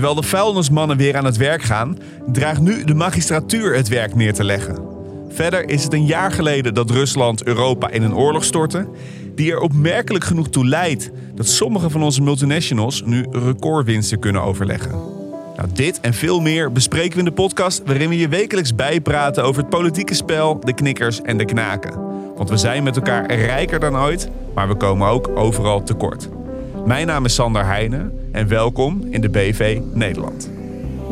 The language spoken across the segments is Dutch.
Terwijl de vuilnismannen weer aan het werk gaan, draagt nu de magistratuur het werk neer te leggen. Verder is het een jaar geleden dat Rusland Europa in een oorlog stortte, die er opmerkelijk genoeg toe leidt dat sommige van onze multinationals nu recordwinsten kunnen overleggen. Nou, dit en veel meer bespreken we in de podcast waarin we je wekelijks bijpraten over het politieke spel, de knikkers en de knaken. Want we zijn met elkaar rijker dan ooit, maar we komen ook overal tekort. Mijn naam is Sander Heijnen en welkom in de BV Nederland.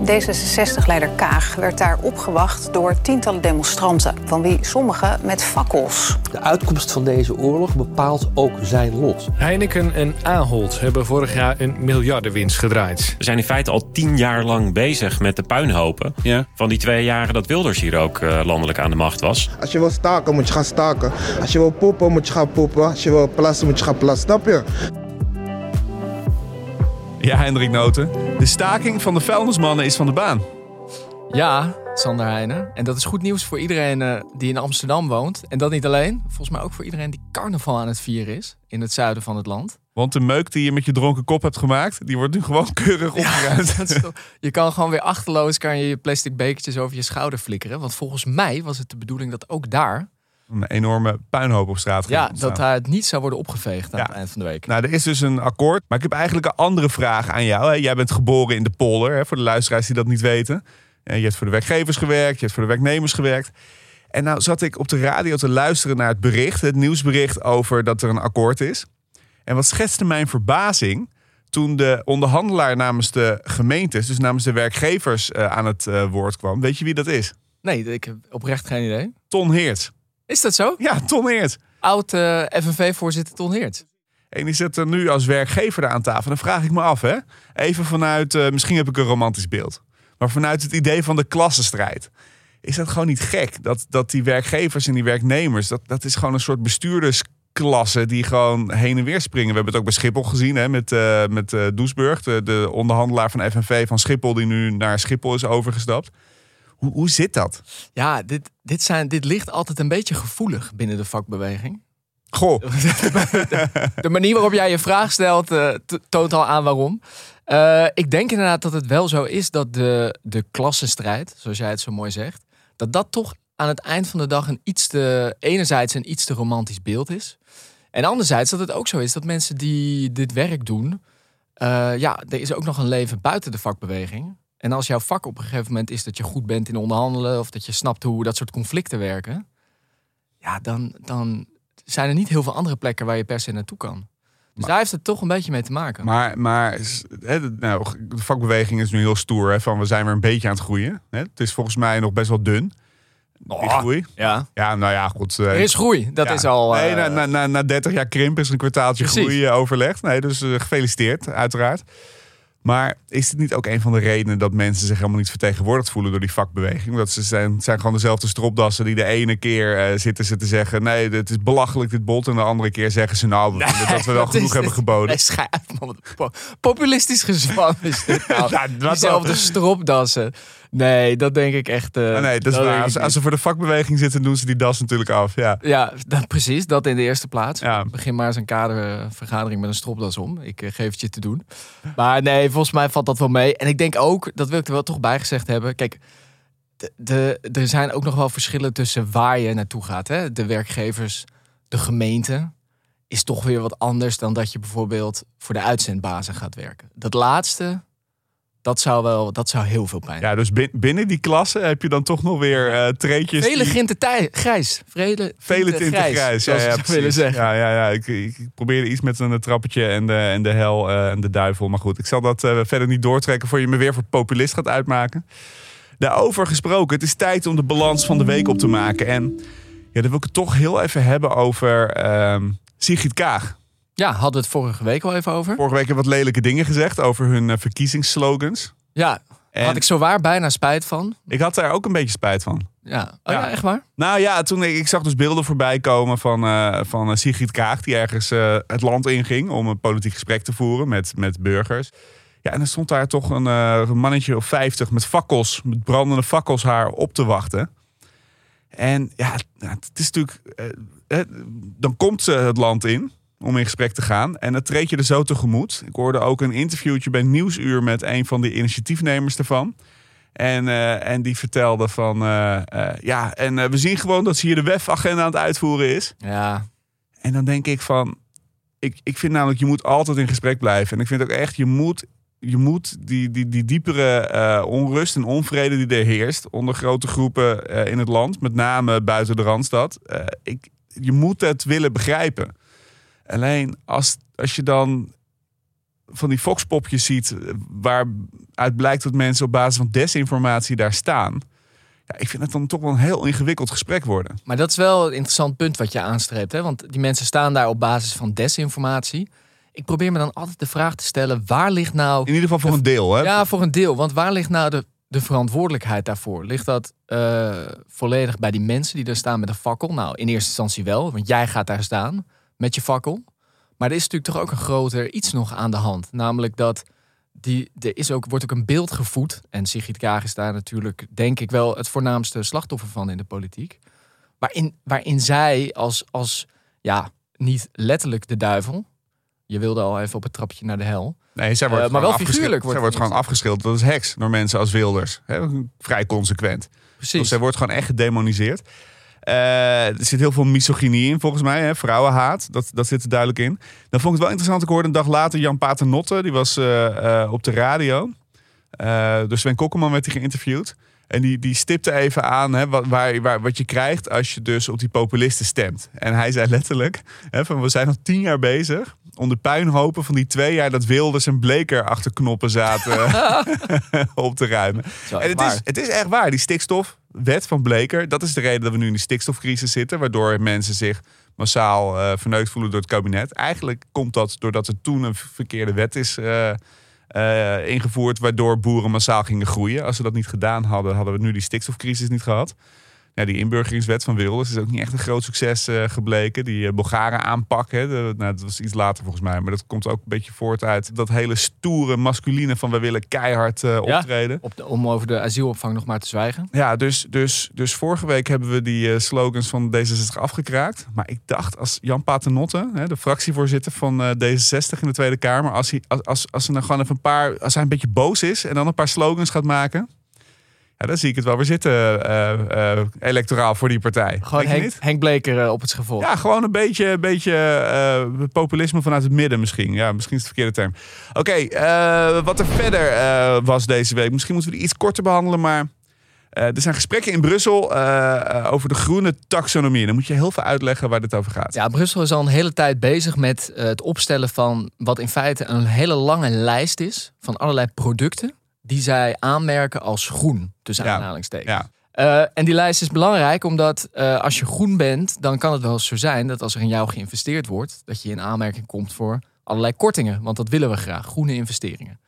D66-leider Kaag werd daar opgewacht door tientallen demonstranten, van wie sommigen met fakkels. De uitkomst van deze oorlog bepaalt ook zijn lot. Heineken en Ahold hebben vorig jaar een miljardenwinst gedraaid. We zijn in feite al tien jaar lang bezig met de puinhopen. Ja. Van die twee jaren dat Wilders hier ook uh, landelijk aan de macht was. Als je wil staken, moet je gaan staken. Als je wil poepen, moet je gaan poepen. Als je wil plassen, moet je gaan plassen. Snap je? Ja, Hendrik Noten. De staking van de vuilnismannen is van de baan. Ja, Sander Heijnen. En dat is goed nieuws voor iedereen uh, die in Amsterdam woont. En dat niet alleen. Volgens mij ook voor iedereen die carnaval aan het vieren is. In het zuiden van het land. Want de meuk die je met je dronken kop hebt gemaakt, die wordt nu gewoon keurig opgeruimd. Ja, je kan gewoon weer achterloos kan je, je plastic bekertjes over je schouder flikkeren. Want volgens mij was het de bedoeling dat ook daar een enorme puinhoop op straat Ja, dat daar het niet zou worden opgeveegd aan ja. het eind van de week. Nou, er is dus een akkoord. Maar ik heb eigenlijk een andere vraag aan jou. Jij bent geboren in de polder, voor de luisteraars die dat niet weten. Je hebt voor de werkgevers gewerkt, je hebt voor de werknemers gewerkt. En nou zat ik op de radio te luisteren naar het bericht, het nieuwsbericht over dat er een akkoord is. En wat schetste mijn verbazing toen de onderhandelaar namens de gemeentes, dus namens de werkgevers, uh, aan het uh, woord kwam. Weet je wie dat is? Nee, ik heb oprecht geen idee. Ton Heerts. Is dat zo? Ja, Ton Heerts. Oud uh, FNV-voorzitter Ton Heerts. En die zit er nu als werkgever aan tafel. Dan vraag ik me af, hè? even vanuit, uh, misschien heb ik een romantisch beeld, maar vanuit het idee van de klassenstrijd. Is dat gewoon niet gek? Dat, dat die werkgevers en die werknemers, dat, dat is gewoon een soort bestuurdersklasse die gewoon heen en weer springen. We hebben het ook bij Schiphol gezien hè, met, uh, met uh, Doesburg, de, de onderhandelaar van FNV van Schiphol, die nu naar Schiphol is overgestapt. Hoe, hoe zit dat? Ja, dit, dit, zijn, dit ligt altijd een beetje gevoelig binnen de vakbeweging. Goh. De, manier waarop jij je vraag stelt, uh, toont al aan waarom. Uh, ik denk inderdaad dat het wel zo is dat de, de klassenstrijd, zoals jij het zo mooi zegt, dat dat toch aan het eind van de dag een iets te, enerzijds een iets te romantisch beeld is. En anderzijds dat het ook zo is dat mensen die dit werk doen, uh, ja, er is ook nog een leven buiten de vakbeweging. En als jouw vak op een gegeven moment is dat je goed bent in onderhandelen of dat je snapt hoe dat soort conflicten werken, ja, dan, dan zijn er niet heel veel andere plekken waar je per se naartoe kan. Dus maar, daar heeft het toch een beetje mee te maken. Maar, maar hè, nou, de vakbeweging is nu heel stoer. Hè, van we zijn weer een beetje aan het groeien. Hè? Het is volgens mij nog best wel dun. Die Oh, groei. Ja. Ja, nou ja, goed. Er is groei, dat ja. is al... Nee, uh, na, na, na, na 30 jaar krimp is een kwartaaltje Precies. groei uh, overlegd. Nee, dus uh, gefeliciteerd, uiteraard. Maar is het niet ook een van de redenen dat mensen zich helemaal niet vertegenwoordigd voelen door die vakbeweging? Dat ze zijn, zijn gewoon dezelfde stropdassen die de ene keer uh, zitten ze te zeggen: nee, het is belachelijk dit bot. En de andere keer zeggen ze: nou, we nee, dat we wel genoeg hebben geboden. Nee, schijf, man. Populistisch gezwam is dit nou. ja, Diezelfde stropdassen. Nee, dat denk ik echt. Uh, ah, nee, dat is waar. Als, als, ze voor de vakbeweging zitten, doen ze die das natuurlijk af. Ja, ja dat, precies. Dat in de eerste plaats. Ja. Begin maar eens een kadervergadering met een stropdas om. Ik uh, geef het je te doen. Maar nee, volgens mij valt dat wel mee. En ik denk ook, dat wil ik er wel toch bij gezegd hebben. Kijk, de, de, er zijn ook nog wel verschillen tussen waar je naartoe gaat. Hè? De werkgevers, de gemeente is toch weer wat anders dan dat je bijvoorbeeld voor de uitzendbazen gaat werken. Dat laatste, dat zou wel, dat zou heel veel pijn. Ja, dus binnen die klasse heb je dan toch nog weer uh, treetjes. Vele die... ginten tij, grijs. Vele, Vele tinten grijs. grijs. Ja, ja, willen zeggen. Ja, ja, ja. Ik, ik, probeerde iets met een trappetje en de, en de hel uh, en de duivel. Maar goed, ik zal dat uh, verder niet doortrekken voor je me weer voor populist gaat uitmaken. Daarover gesproken, het is tijd om de balans van de week op te maken. En ja, dan wil ik het toch heel even hebben over uh, Sigrid Kaag. Ja, hadden we het vorige week al even over. Vorige week hebben we wat lelijke dingen gezegd over hun uh, verkiezingsslogans. Ja, en had ik zo waar bijna spijt van. Ik had daar ook een beetje spijt van. Ja, oh, ja. ja echt waar? Nou ja, toen ik, ik zag dus beelden voorbij komen van, uh, van uh, Sigrid Kaag... die ergens uh, het land inging om een politiek gesprek te voeren met, met burgers. Ja, en er stond daar toch een, een mannetje of vijftig met fakkels, met brandende fakkels haar op te wachten. En ja, het is natuurlijk... dan komt ze het land in... om in gesprek te gaan. En dat treed je er zo tegemoet. Ik hoorde ook een interviewtje bij Nieuwsuur met een van de initiatiefnemers daarvan. En, eh, en die vertelde van, eh, eh, ja, en we zien gewoon dat ze hier de WEF-agenda aan het uitvoeren is. Ja, En dan denk ik van, ik, ik vind namelijk, je moet altijd in gesprek blijven. En ik vind ook echt, je moet, je moet die, die, die diepere onrust en onvrede die er heerst onder grote groepen in het land, met name buiten de Randstad, ik, je moet het willen begrijpen. Alleen als, als je dan van die foxpopjes ziet, eh, waaruit blijkt dat mensen op basis van desinformatie daar staan. Ja, ik vind het dan toch wel een heel ingewikkeld gesprek worden. maar dat is wel een interessant punt wat je aanstreept. Hè? Want die mensen staan daar op basis van desinformatie. Ik probeer me dan altijd de vraag te stellen: waar ligt nou. In ieder geval voor een deel, hè? Ja, voor een deel. Want waar ligt nou de, de verantwoordelijkheid daarvoor? Ligt dat eh, volledig bij die mensen die daar staan met een fakkel? Nou, in eerste instantie wel, want jij gaat daar staan met je fakkel. Maar er is natuurlijk toch ook een groter iets nog aan de hand. Namelijk dat die, er is ook, wordt ook een beeld gevoed. En Sigrid Kaag is daar natuurlijk, denk ik, wel het voornaamste slachtoffer van in de politiek. Waarin, waarin zij als, als, ja, niet letterlijk de duivel. Je wilde al even op het trapje naar de hel. Nee, zij wordt Eh, maar gewoon wel figuurlijk wordt zij wordt gewoon afgeschilderd. Dat is heks door mensen als Wilders. Vrij consequent. Precies. Dus zij wordt gewoon echt gedemoniseerd. Eh, er zit heel veel misogynie in, volgens mij. Hè? Vrouwenhaat, dat, dat zit er duidelijk in. Dan vond ik het wel interessant. Ik hoorde een dag later Jan Paternotte. Die was eh, eh, op de radio. Door Sven Kokkelman werd hij geïnterviewd. En die, die stipte even aan hè, wat, waar, waar, wat je krijgt als je dus op die populisten stemt. En hij zei letterlijk, hè, van, we zijn al tien jaar bezig om de puinhopen van die twee jaar dat Wilders en Bleker achter knoppen zaten op te ruimen. Zo, En het waar. is, het is echt waar, die stikstofwet van Bleker, dat is de reden dat we nu in die stikstofcrisis zitten, waardoor mensen zich massaal eh, verneukt voelen door het kabinet. Eigenlijk komt dat doordat er toen een verkeerde wet is eh, eh, ingevoerd, waardoor boeren massaal gingen groeien. Als ze dat niet gedaan hadden, hadden we nu die stikstofcrisis niet gehad. Ja, die inburgeringswet van Wilders is ook niet echt een groot succes eh, gebleken. Die uh, Bulgaren aanpak, hè, de- nou, dat was iets later volgens mij. Maar dat komt ook een beetje voort uit dat hele stoere masculine van we willen keihard eh, Ja. optreden. Op de, om over de asielopvang nog maar te zwijgen. Ja, dus, dus, dus vorige week hebben we die eh, slogans van D66 afgekraakt. Maar ik dacht, als Jan Paternotte, hè, de fractievoorzitter van eh, D66 in de Tweede Kamer, als hij, als, als, als, er nou gewoon even een paar, als hij een beetje boos is en dan een paar slogans gaat maken. Ja, dan zie ik het wel weer zitten, eh, eh, electoraal voor die partij. Gewoon Henk, niet? Henk Bleker eh, op het schavot. Ja, gewoon een beetje, een beetje populisme vanuit het midden misschien. Ja, misschien is het de verkeerde term. Oké, wat er verder was deze week. Misschien moeten we die iets korter behandelen, maar... er zijn gesprekken in Brussel over de groene taxonomie. Dan moet je heel veel uitleggen waar dit over gaat. Ja, Brussel is al een hele tijd bezig met het opstellen van wat in feite een hele lange lijst is van allerlei producten die zij aanmerken als groen, tussen Ja, aanhalingstekens. ja. Eh, en die lijst is belangrijk omdat eh, als je groen bent, dan kan het wel eens zo zijn dat als er in jou geïnvesteerd wordt, dat je in aanmerking komt voor allerlei kortingen. Want dat willen we graag, groene investeringen.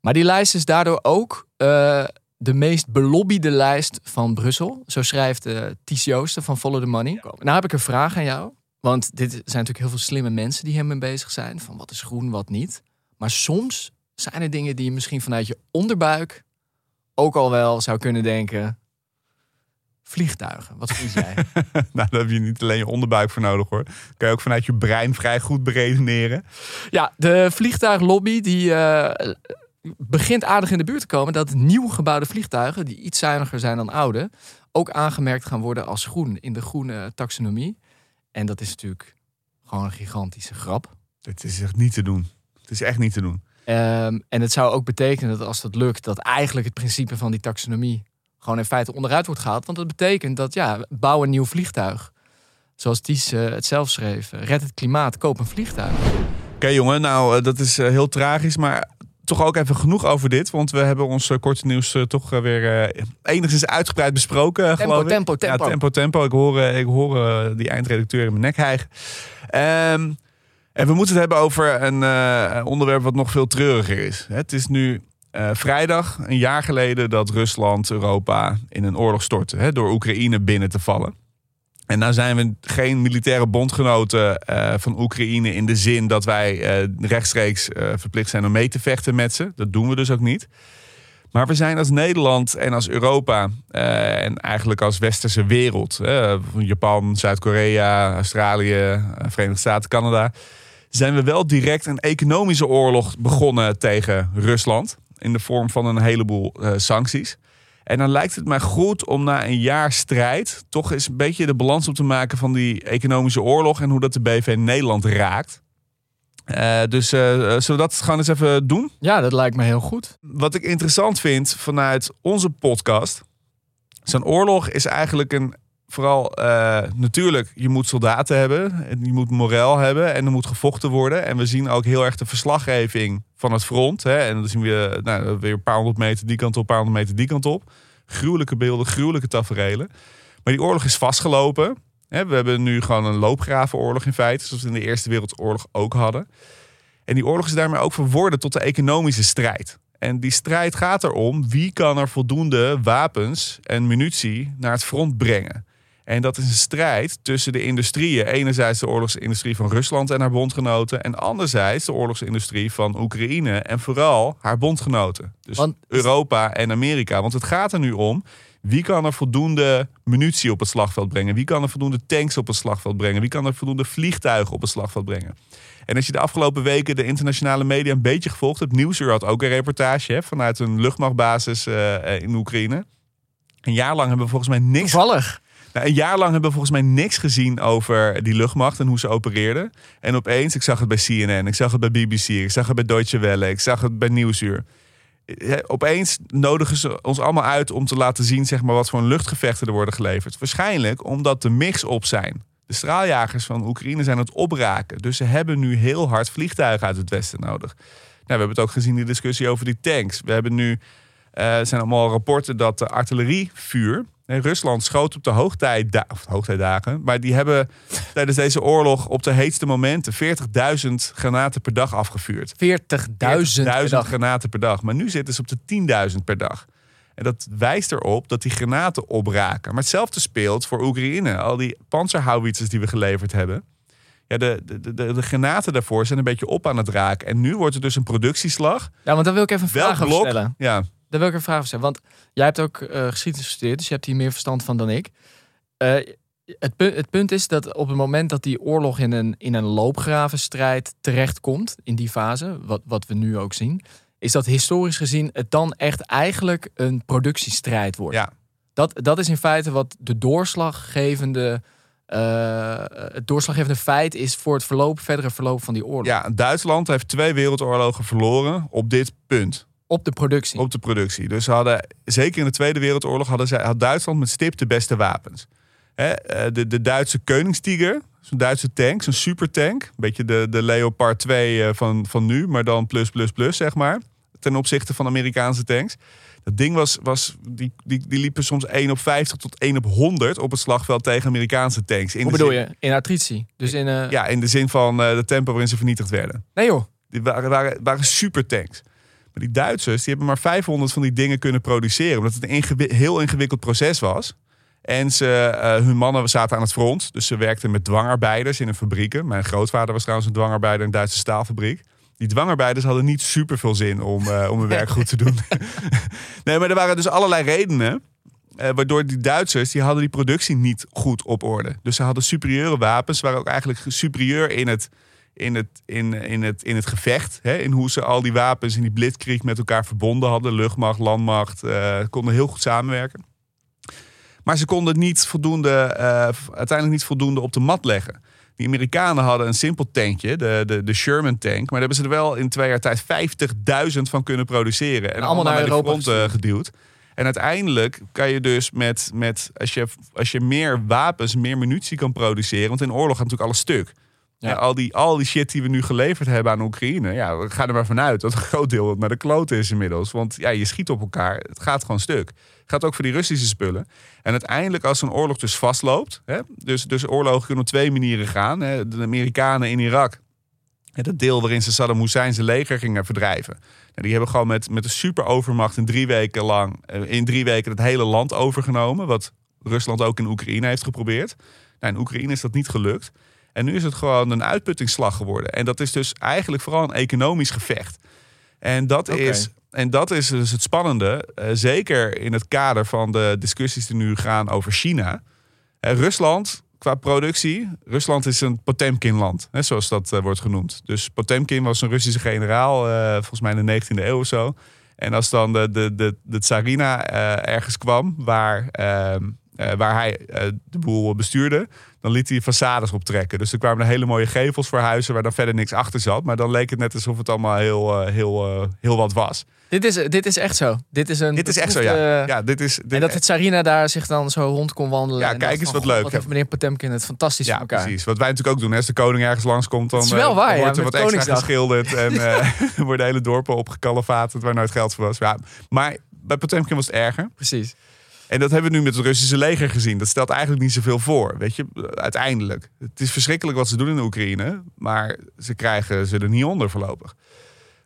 Maar die lijst is daardoor ook eh, de meest belobbyde lijst van Brussel. Zo schrijft Ties Joosten van Follow the Money. Nou heb ik een vraag aan jou. Want dit zijn natuurlijk heel veel slimme mensen die hiermee bezig zijn. Van wat is groen, wat niet. Maar soms zijn er dingen die je misschien vanuit je onderbuik ook al wel zou kunnen denken. Vliegtuigen, wat vind jij? nou, daar heb je niet alleen je onderbuik voor nodig hoor. Kan je ook vanuit je brein vrij goed beredeneren. ja, de vliegtuiglobby die eh, begint aardig in de buurt te komen. Dat nieuw gebouwde vliegtuigen, die iets zuiniger zijn dan oude, ook aangemerkt gaan worden als groen in de groene taxonomie. En dat is natuurlijk gewoon een gigantische grap. Dit is echt niet te doen. Het is echt niet te doen. Ehm, en het zou ook betekenen dat als dat lukt, dat eigenlijk het principe van die taxonomie gewoon in feite onderuit wordt gehaald. Want dat betekent dat, ja, bouw een nieuw vliegtuig. Zoals Ties eh, het zelf schreef. Red het klimaat, koop een vliegtuig. Oké jongen, nou eh, dat is eh, heel tragisch, maar toch ook even genoeg over dit. Want we hebben ons korte nieuws toch weer enigszins uitgebreid besproken, Tempo, geloof ik. tempo, tempo. Ja, tempo, tempo. Ik hoor, ik hoor die eindredacteur in mijn nek hijgen. Ehm, en we moeten het hebben over een eh, onderwerp wat nog veel treuriger is. Het is nu eh, vrijdag, een jaar geleden, dat Rusland Europa in een oorlog stortte. Hè, door Oekraïne binnen te vallen. En nou zijn we geen militaire bondgenoten eh, van Oekraïne in de zin dat wij rechtstreeks verplicht zijn om mee te vechten met ze. Dat doen we dus ook niet. Maar we zijn als Nederland en als Europa en eigenlijk als westerse wereld, Japan, Zuid-Korea, Australië, Verenigde Staten, Canada, zijn we wel direct een economische oorlog begonnen tegen Rusland. In de vorm van een heleboel eh, sancties. En dan lijkt het mij goed om na een jaar strijd toch eens een beetje de balans op te maken van die economische oorlog en hoe dat de BV Nederland raakt. Eh, dus eh, zullen we dat gewoon eens even doen? Ja, dat lijkt me heel goed. Wat ik interessant vind vanuit onze podcast. Zo'n oorlog is eigenlijk een. Vooral eh, natuurlijk, je moet soldaten hebben. En je moet moreel hebben. En er moet gevochten worden. En we zien ook heel erg de verslaggeving van het front. Hè? En dan zien we nou, weer een paar honderd meter die kant op, een paar honderd meter die kant op. Gruwelijke beelden, gruwelijke taferelen. Maar die oorlog is vastgelopen. Hè? We hebben nu gewoon een loopgravenoorlog in feite. Zoals we in de Eerste Wereldoorlog ook hadden. En die oorlog is daarmee ook verworden tot de economische strijd. En die strijd gaat erom wie kan er voldoende wapens en munitie naar het front brengen. En dat is een strijd tussen de industrieën. Enerzijds de oorlogsindustrie van Rusland en haar bondgenoten. En anderzijds de oorlogsindustrie van Oekraïne en vooral haar bondgenoten. Dus Want- Europa en Amerika. Want het gaat er nu om wie kan er voldoende munitie op het slagveld brengen? Wie kan er voldoende tanks op het slagveld brengen? Wie kan er voldoende vliegtuigen op het slagveld brengen? En als je de afgelopen weken de internationale media een beetje gevolgd hebt. Nieuwsuur had ook een reportage hè, vanuit een luchtmachtbasis eh, in Oekraïne. Een jaar lang hebben we volgens mij niks Toevallig. Nou, een jaar lang hebben we volgens mij niks gezien over die luchtmacht en hoe ze opereerden. En opeens, ik zag het bij CNN, ik zag het bij BBC, ik zag het bij Deutsche Welle, ik zag het bij Nieuwsuur. Opeens nodigen ze ons allemaal uit om te laten zien zeg maar, wat voor luchtgevechten er worden geleverd. Waarschijnlijk omdat de mix op zijn. De straaljagers van Oekraïne zijn het opraken. Dus ze hebben nu heel hard vliegtuigen uit het westen nodig. Nou, we hebben het ook gezien de discussie over die tanks. We hebben nu, er zijn allemaal rapporten dat de artillerievuur. Nee, Rusland schoot op de hoogtijda of hoogtijdagen. Maar die hebben tijdens deze oorlog op de heetste momenten 40.000 granaten per dag afgevuurd. 40.000 per 40.000 dag. granaten per dag. Maar nu zitten ze op de 10.000 per dag. En dat wijst erop dat die granaten opraken. Maar hetzelfde speelt voor Oekraïne. Al die panzerhouwitsers die we geleverd hebben. Ja, de, de, de, de granaten daarvoor zijn een beetje op aan het raken. En nu wordt er dus een productieslag. Ja, want dan wil ik even een Welk vraag over blok? stellen. Ja, Daar wil ik een vraag over stellen. Want jij hebt ook eh, geschiedenis gestudeerd, dus je hebt hier meer verstand van dan ik. Eh, het, punt, het punt is dat op het moment dat die oorlog in een, in een loopgravenstrijd terechtkomt, in die fase, wat, wat we nu ook zien, is dat historisch gezien het dan echt eigenlijk een productiestrijd wordt. ja. Dat, dat is in feite wat de doorslaggevende, eh, het doorslaggevende feit is voor het verloop, verdere verloop van die oorlog. ja, Duitsland heeft twee wereldoorlogen verloren op dit punt. Op de productie. Op de productie. Dus ze hadden, zeker in de Tweede Wereldoorlog, hadden zij, had Duitsland met stip de beste wapens. Hè, eh, de, de Duitse Koningstiger, zo'n Duitse tank, zo'n supertank. Een beetje de, de Leopard 2 eh, van, van nu, maar dan plus, plus, plus, zeg maar. Ten opzichte van Amerikaanse tanks. Dat ding was, was die, die, die liepen soms 1 op 50 tot 1 op 100 op het slagveld tegen Amerikaanse tanks. In Hoe bedoel zin- je? In attritie. Dus in... eh, Ja, in de zin van de tempo waarin ze vernietigd werden. Nee joh. Die waren, waren, waren supertanks. Maar die Duitsers die hebben maar 500 van die dingen kunnen produceren. Omdat het een ingewi- heel ingewikkeld proces was. En ze, eh, hun mannen zaten aan het front. Dus ze werkten met dwangarbeiders in een fabrieken. Mijn grootvader was trouwens een dwangarbeider in een Duitse staalfabriek. Die dwangarbeiders hadden niet super veel zin om, eh, om hun werk goed te doen. nee, maar er waren dus allerlei redenen. eh, waardoor die Duitsers die hadden die productie niet goed op orde. Dus ze hadden superieure wapens. Ze waren ook eigenlijk superieur in het, in het, in, in het, in het gevecht. Hè? In hoe ze al die wapens in die blitzkrieg met elkaar verbonden hadden. Luchtmacht, landmacht. eh, konden heel goed samenwerken. Maar ze konden niet voldoende, eh, uiteindelijk niet voldoende op de mat leggen. Die Amerikanen hadden een simpel tankje, de, de, de Sherman tank. Maar daar hebben ze er wel in twee jaar tijd 50.000 van kunnen produceren. En allemaal naar de front eh, geduwd. En uiteindelijk kan je dus met, met als, je, als je meer wapens, meer munitie kan produceren. Want in oorlog gaat natuurlijk alles stuk. Ja. Al, die, al die shit die we nu geleverd hebben aan Oekraïne. Ja, we gaan er maar vanuit dat een groot deel naar de klote is inmiddels. Want ja, je schiet op elkaar. Het gaat gewoon stuk. Gaat ook voor die Russische spullen. En uiteindelijk als een oorlog dus vastloopt. Hè, dus, dus oorlogen kunnen op twee manieren gaan. Hè, de Amerikanen in Irak. hè, Dat deel waarin ze Saddam Hussein zijn leger gingen verdrijven. Nou, die hebben gewoon met, met een super overmacht in drie weken lang. eh, In drie weken het hele land overgenomen. Wat Rusland ook in Oekraïne heeft geprobeerd. Nou, in Oekraïne is dat niet gelukt. En nu is het gewoon een uitputtingsslag geworden. En dat is dus eigenlijk vooral een economisch gevecht. En dat, is, en dat is dus het spannende. eh, zeker in het kader van de discussies die nu gaan over China. Eh, Rusland qua productie, Rusland is een Potemkin-land, hè, zoals dat eh, wordt genoemd. Dus Potemkin was een Russische generaal, volgens mij in de 19e eeuw of zo. En als dan de, de, de, de tsarina ergens kwam, waar, eh, waar hij eh, de boel bestuurde, dan liet hij façades optrekken. Dus er kwamen hele mooie gevels voor huizen waar dan verder niks achter zat. Maar dan leek het net alsof het allemaal heel, eh, heel, heel wat was. Dit is, dit is echt zo. Dit is een Dit is echt zo, ja. ja dit is, dit, En dat het Sarina daar zich dan zo rond kon wandelen. Ja, en kijk eens wat "God, leuk. Wat heeft meneer Potemkin het fantastisch Ja, voor elkaar. precies. Wat wij natuurlijk ook doen. hè, Als de koning ergens langskomt, dan Het is wel waar, dan ja, wordt er wat extra geschilderd. En worden hele dorpen opgekalefaterd waar nooit geld voor was. Ja, maar bij Potemkin was het erger. Precies. En dat hebben we nu met het Russische leger gezien. Dat stelt eigenlijk niet zoveel voor, weet je, uiteindelijk. Het is verschrikkelijk wat ze doen in Oekraïne, maar ze krijgen ze er niet onder voorlopig.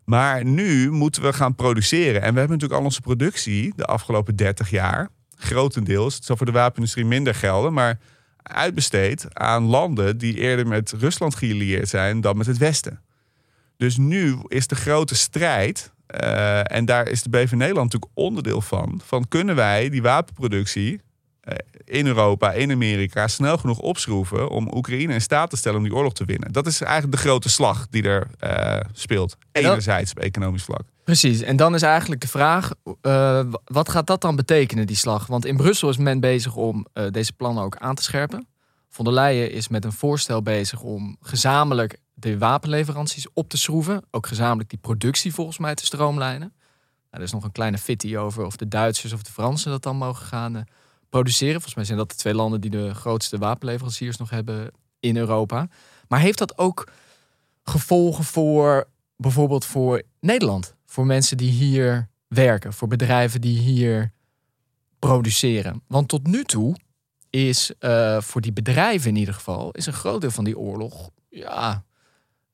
Maar nu moeten we gaan produceren. En we hebben natuurlijk al onze productie de afgelopen 30 jaar, grotendeels, het zal voor de wapenindustrie minder gelden, maar uitbesteed aan landen die eerder met Rusland geallieerd zijn dan met het Westen. Dus nu is de grote strijd, eh, en daar is de BV Nederland natuurlijk onderdeel van, van kunnen wij die wapenproductie eh, in Europa, in Amerika, snel genoeg opschroeven om Oekraïne in staat te stellen om die oorlog te winnen. Dat is eigenlijk de grote slag die er eh, speelt. Enerzijds op economisch vlak. Precies. En dan is eigenlijk de vraag, wat gaat dat dan betekenen, die slag? Want in Brussel is men bezig om deze plannen ook aan te scherpen. Von der Leyen is met een voorstel bezig om gezamenlijk de wapenleveranties op te schroeven. Ook gezamenlijk die productie volgens mij te stroomlijnen. Nou, er is nog een kleine fitty over of de Duitsers of de Fransen dat dan mogen gaan eh, produceren. Volgens mij zijn dat de twee landen die de grootste wapenleveranciers nog hebben in Europa. Maar heeft dat ook gevolgen voor bijvoorbeeld voor Nederland? Voor mensen die hier werken, voor bedrijven die hier produceren. Want tot nu toe is eh, voor die bedrijven in ieder geval, is een groot deel van die oorlog ja,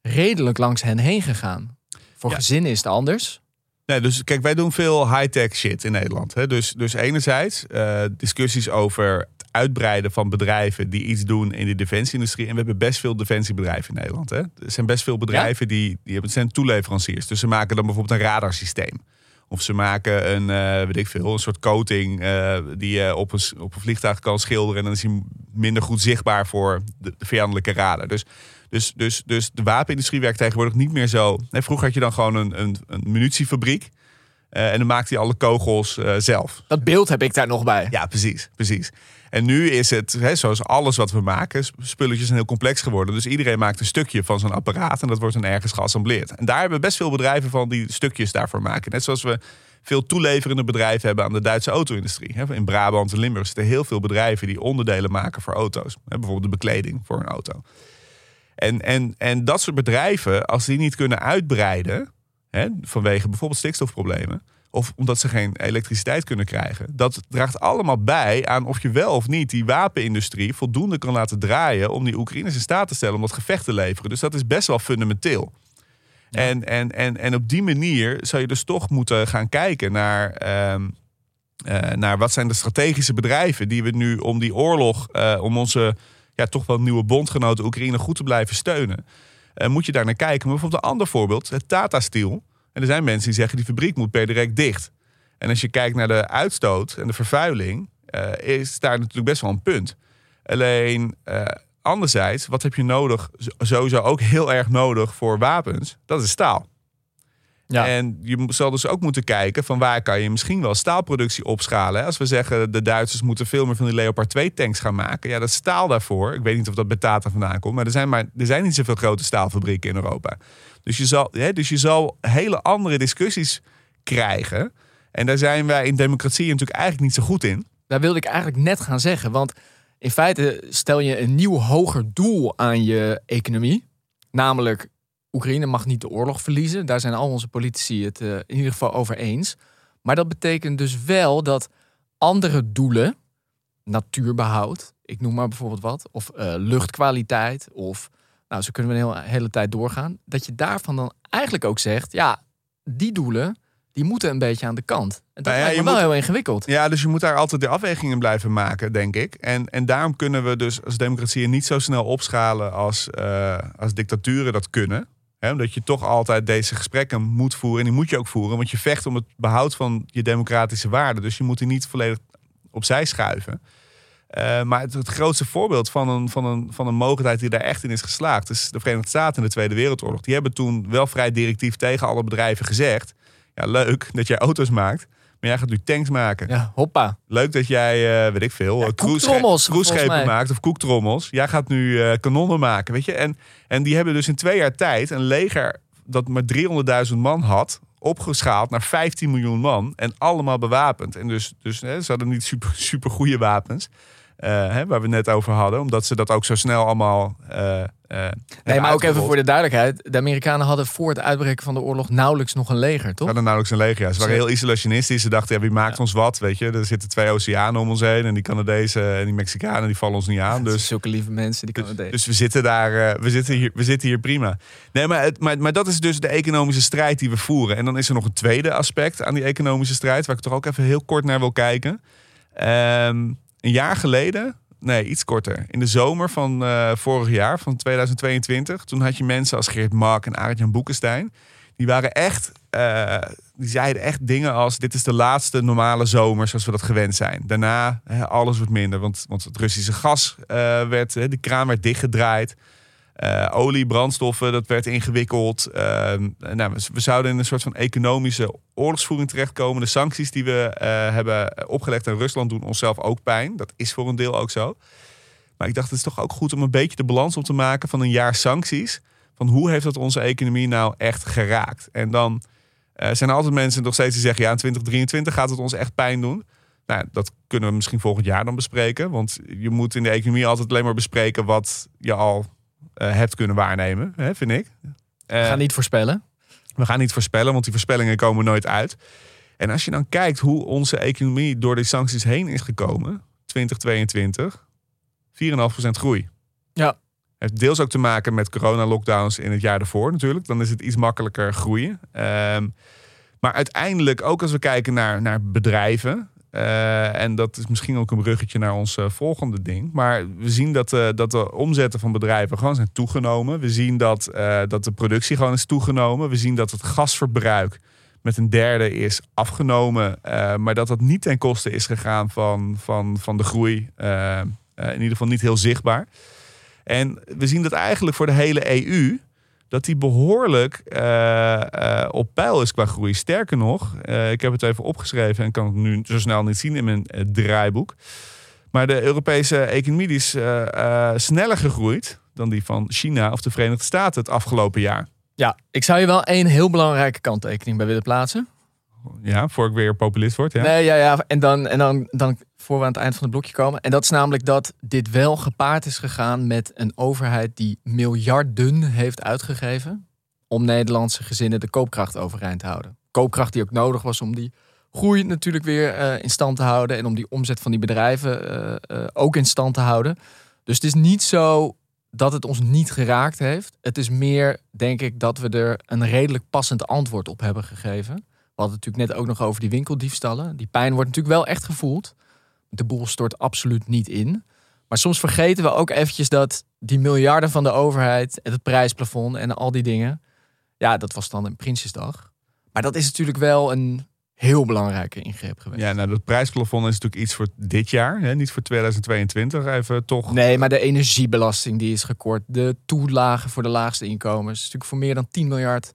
redelijk langs hen heen gegaan. Voor Ja. gezinnen is het anders. Nee, dus kijk, wij doen veel high-tech shit in Nederland. Hè? Dus, dus enerzijds eh, discussies over het uitbreiden van bedrijven die iets doen in de defensieindustrie. En we hebben best veel defensiebedrijven in Nederland. Hè? Er zijn best veel bedrijven die, die hebben, zijn toeleveranciers. Dus ze maken dan bijvoorbeeld een radarsysteem. Of ze maken een, eh, weet ik veel, een soort coating eh, die je op een, op een vliegtuig kan schilderen. En dan is hij minder goed zichtbaar voor de, de vijandelijke radar. Dus, dus, dus, dus de wapenindustrie werkt tegenwoordig niet meer zo. Nee, vroeger had je dan gewoon een, een, een munitiefabriek. eh, en dan maakte hij alle kogels eh, zelf. Dat beeld heb ik daar nog bij. Ja, precies, precies. En nu is het, hè, zoals alles wat we maken, sp- spulletjes zijn heel complex geworden. Dus iedereen maakt een stukje van zo'n apparaat en dat wordt dan ergens geassembleerd. En daar hebben we best veel bedrijven van die stukjes daarvoor maken. Net zoals we veel toeleverende bedrijven hebben aan de Duitse auto-industrie. In Brabant en Limburg zitten heel veel bedrijven die onderdelen maken voor auto's. Bijvoorbeeld de bekleding voor een auto. En, en, en dat soort bedrijven, als die niet kunnen uitbreiden, hè, vanwege bijvoorbeeld stikstofproblemen, of omdat ze geen elektriciteit kunnen krijgen, dat draagt allemaal bij aan of je wel of niet die wapenindustrie voldoende kan laten draaien om die Oekraïners in staat te stellen om dat gevecht te leveren. Dus dat is best wel fundamenteel. En, en, en, en op die manier zou je dus toch moeten gaan kijken naar, ehm, eh, naar wat zijn de strategische bedrijven die we nu om die oorlog, eh, om onze ja, toch wel nieuwe bondgenoten Oekraïne goed te blijven steunen. Eh, moet je daar naar kijken. Maar bijvoorbeeld een ander voorbeeld, het Tata Steel. En er zijn mensen die zeggen die fabriek moet per direct dicht. En als je kijkt naar de uitstoot en de vervuiling, eh, is daar natuurlijk best wel een punt. Alleen eh, anderzijds, wat heb je nodig? Sowieso ook heel erg nodig voor wapens. Dat is staal. Ja. En je zal dus ook moeten kijken van waar kan je misschien wel staalproductie opschalen. Als we zeggen de Duitsers moeten veel meer van die Leopard 2 tanks gaan maken. Ja, dat staal daarvoor. Ik weet niet of dat bij Tata vandaan komt. Maar er zijn, maar, er zijn niet zoveel grote staalfabrieken in Europa. Dus je zal, hè, dus je zal hele andere discussies krijgen. En daar zijn wij in democratie natuurlijk eigenlijk niet zo goed in. Daar wilde ik eigenlijk net gaan zeggen. Want in feite stel je een nieuw hoger doel aan je economie. Namelijk, Oekraïne mag niet de oorlog verliezen. Daar zijn al onze politici het eh, in ieder geval over eens. Maar dat betekent dus wel dat andere doelen, natuurbehoud, ik noem maar bijvoorbeeld wat, of eh, luchtkwaliteit, of nou, zo kunnen we een hele, hele tijd doorgaan, dat je daarvan dan eigenlijk ook zegt, ja, die doelen, die moeten een beetje aan de kant. En dat Nou ja, lijkt me je wel moet- heel ingewikkeld. Ja, dus je moet daar altijd de afwegingen blijven maken, denk ik. En, en daarom kunnen we dus als democratieën niet zo snel opschalen als, eh, als dictaturen dat kunnen. Hè, omdat je toch altijd deze gesprekken moet voeren. En die moet je ook voeren, want je vecht om het behoud van je democratische waarden. Dus je moet die niet volledig opzij schuiven. Eh, maar het, het grootste voorbeeld van een, van, een, van een mogelijkheid die daar echt in is geslaagd, is de Verenigde Staten in de Tweede Wereldoorlog. Die hebben toen wel vrij directief tegen alle bedrijven gezegd: ja, leuk dat jij auto's maakt, maar jij gaat nu tanks maken. Ja, hoppa. Leuk dat jij, eh, weet ik veel, Ja, eh, cruise- cruiseschepen mij. maakt of koektrommels. Jij gaat nu eh, kanonnen maken, weet je. En, en die hebben dus in twee jaar tijd een leger dat maar 300.000 man had, opgeschaald naar 15 miljoen man. En allemaal bewapend. En dus, dus hè, ze hadden niet super, super goede wapens. Eh, hè, waar we net over hadden. Omdat ze dat ook zo snel allemaal... eh, eh, Nee, maar ook even voor de duidelijkheid. De Amerikanen hadden voor het uitbreken van de oorlog nauwelijks nog een leger, Ze toch? hadden nauwelijks een leger. Ja. Ze waren Ze- heel isolationistisch. Ze dachten, ja, wie maakt ons wat? Weet je, er zitten twee oceanen om ons heen. En die Canadezen en die Mexicanen, die vallen ons niet aan. Dus Dus, zulke lieve mensen, die kunnen dus, dus we zitten daar, we zitten hier, we zitten hier prima. Nee, maar, het, maar, maar dat is dus de economische strijd die we voeren. En dan is er nog een tweede aspect aan die economische strijd, waar ik toch ook even heel kort naar wil kijken. Ehm, een jaar geleden, nee, iets korter, in de zomer van eh, vorig jaar, van 2022, toen had je mensen als Geert Mak en Arend-Jan Boekenstein. Die waren echt, eh, die zeiden echt dingen als: dit is de laatste normale zomer zoals we dat gewend zijn. Daarna alles wordt minder, want, want het Russische gas eh, werd, de kraan werd dichtgedraaid. Eh, olie, brandstoffen, dat werd ingewikkeld. Eh, nou, we, zouden in een soort van economische oorlogsvoering terechtkomen. De sancties die we eh, hebben opgelegd aan Rusland doen onszelf ook pijn. Dat is voor een deel ook zo. Maar ik dacht, het is toch ook goed om een beetje de balans op te maken van een jaar sancties. Van hoe heeft dat onze economie nou echt geraakt? En dan eh, zijn er altijd mensen nog steeds die zeggen... ja, in 2023 gaat het ons echt pijn doen. Nou, dat kunnen we misschien volgend jaar dan bespreken. Want je moet in de economie altijd alleen maar bespreken... wat je al hebt kunnen waarnemen, hè, vind ik. Eh, Ga niet voorspellen. we gaan niet voorspellen, want die voorspellingen komen nooit uit. En als je dan kijkt hoe onze economie door die sancties heen is gekomen, 2022, 4,5% groei. Ja. Heeft deels ook te maken met corona-lockdowns in het jaar ervoor natuurlijk. Dan is het iets makkelijker groeien. Ehm, maar uiteindelijk, ook als we kijken naar, naar bedrijven. Eh, en dat is misschien ook een bruggetje naar ons eh, volgende ding. Maar we zien dat, eh, dat de omzetten van bedrijven gewoon zijn toegenomen. We zien dat, dat de productie gewoon is toegenomen. We zien dat het gasverbruik met een derde is afgenomen. maar dat dat niet ten koste is gegaan van, van, van de groei. in ieder geval niet heel zichtbaar. En we zien dat eigenlijk voor de hele EU dat die behoorlijk eh, eh, op peil is qua groei. Sterker nog, eh, ik heb het even opgeschreven en kan het nu zo snel niet zien in mijn draaiboek. Maar de Europese economie is sneller gegroeid dan die van China of de Verenigde Staten het afgelopen jaar. Ja, ik zou je wel één heel belangrijke kanttekening bij willen plaatsen. Ja, voor ik weer populist word. Ja. Nee, ja, ja. En dan, en dan, dan voor we aan het eind van het blokje komen. En dat is namelijk dat dit wel gepaard is gegaan met een overheid die miljarden heeft uitgegeven. om Nederlandse gezinnen de koopkracht overeind te houden. Koopkracht die ook nodig was om die groei natuurlijk weer eh, in stand te houden. en om die omzet van die bedrijven eh, eh, ook in stand te houden. Dus het is niet zo dat het ons niet geraakt heeft. Het is meer, denk ik, dat we er een redelijk passend antwoord op hebben gegeven. We hadden het natuurlijk net ook nog over die winkeldiefstallen. Die pijn wordt natuurlijk wel echt gevoeld. De boel stort absoluut niet in. Maar soms vergeten we ook eventjes dat die miljarden van de overheid... en het prijsplafond en al die dingen... ja, dat was dan een Prinsjesdag. Maar dat is natuurlijk wel een heel belangrijke ingreep geweest. Ja, nou, dat prijsplafond is natuurlijk iets voor dit jaar, hè, niet voor 2022. Even toch. Nee, maar de energiebelasting die is gekort. De toelagen voor de laagste inkomens. natuurlijk voor meer dan 10 miljard...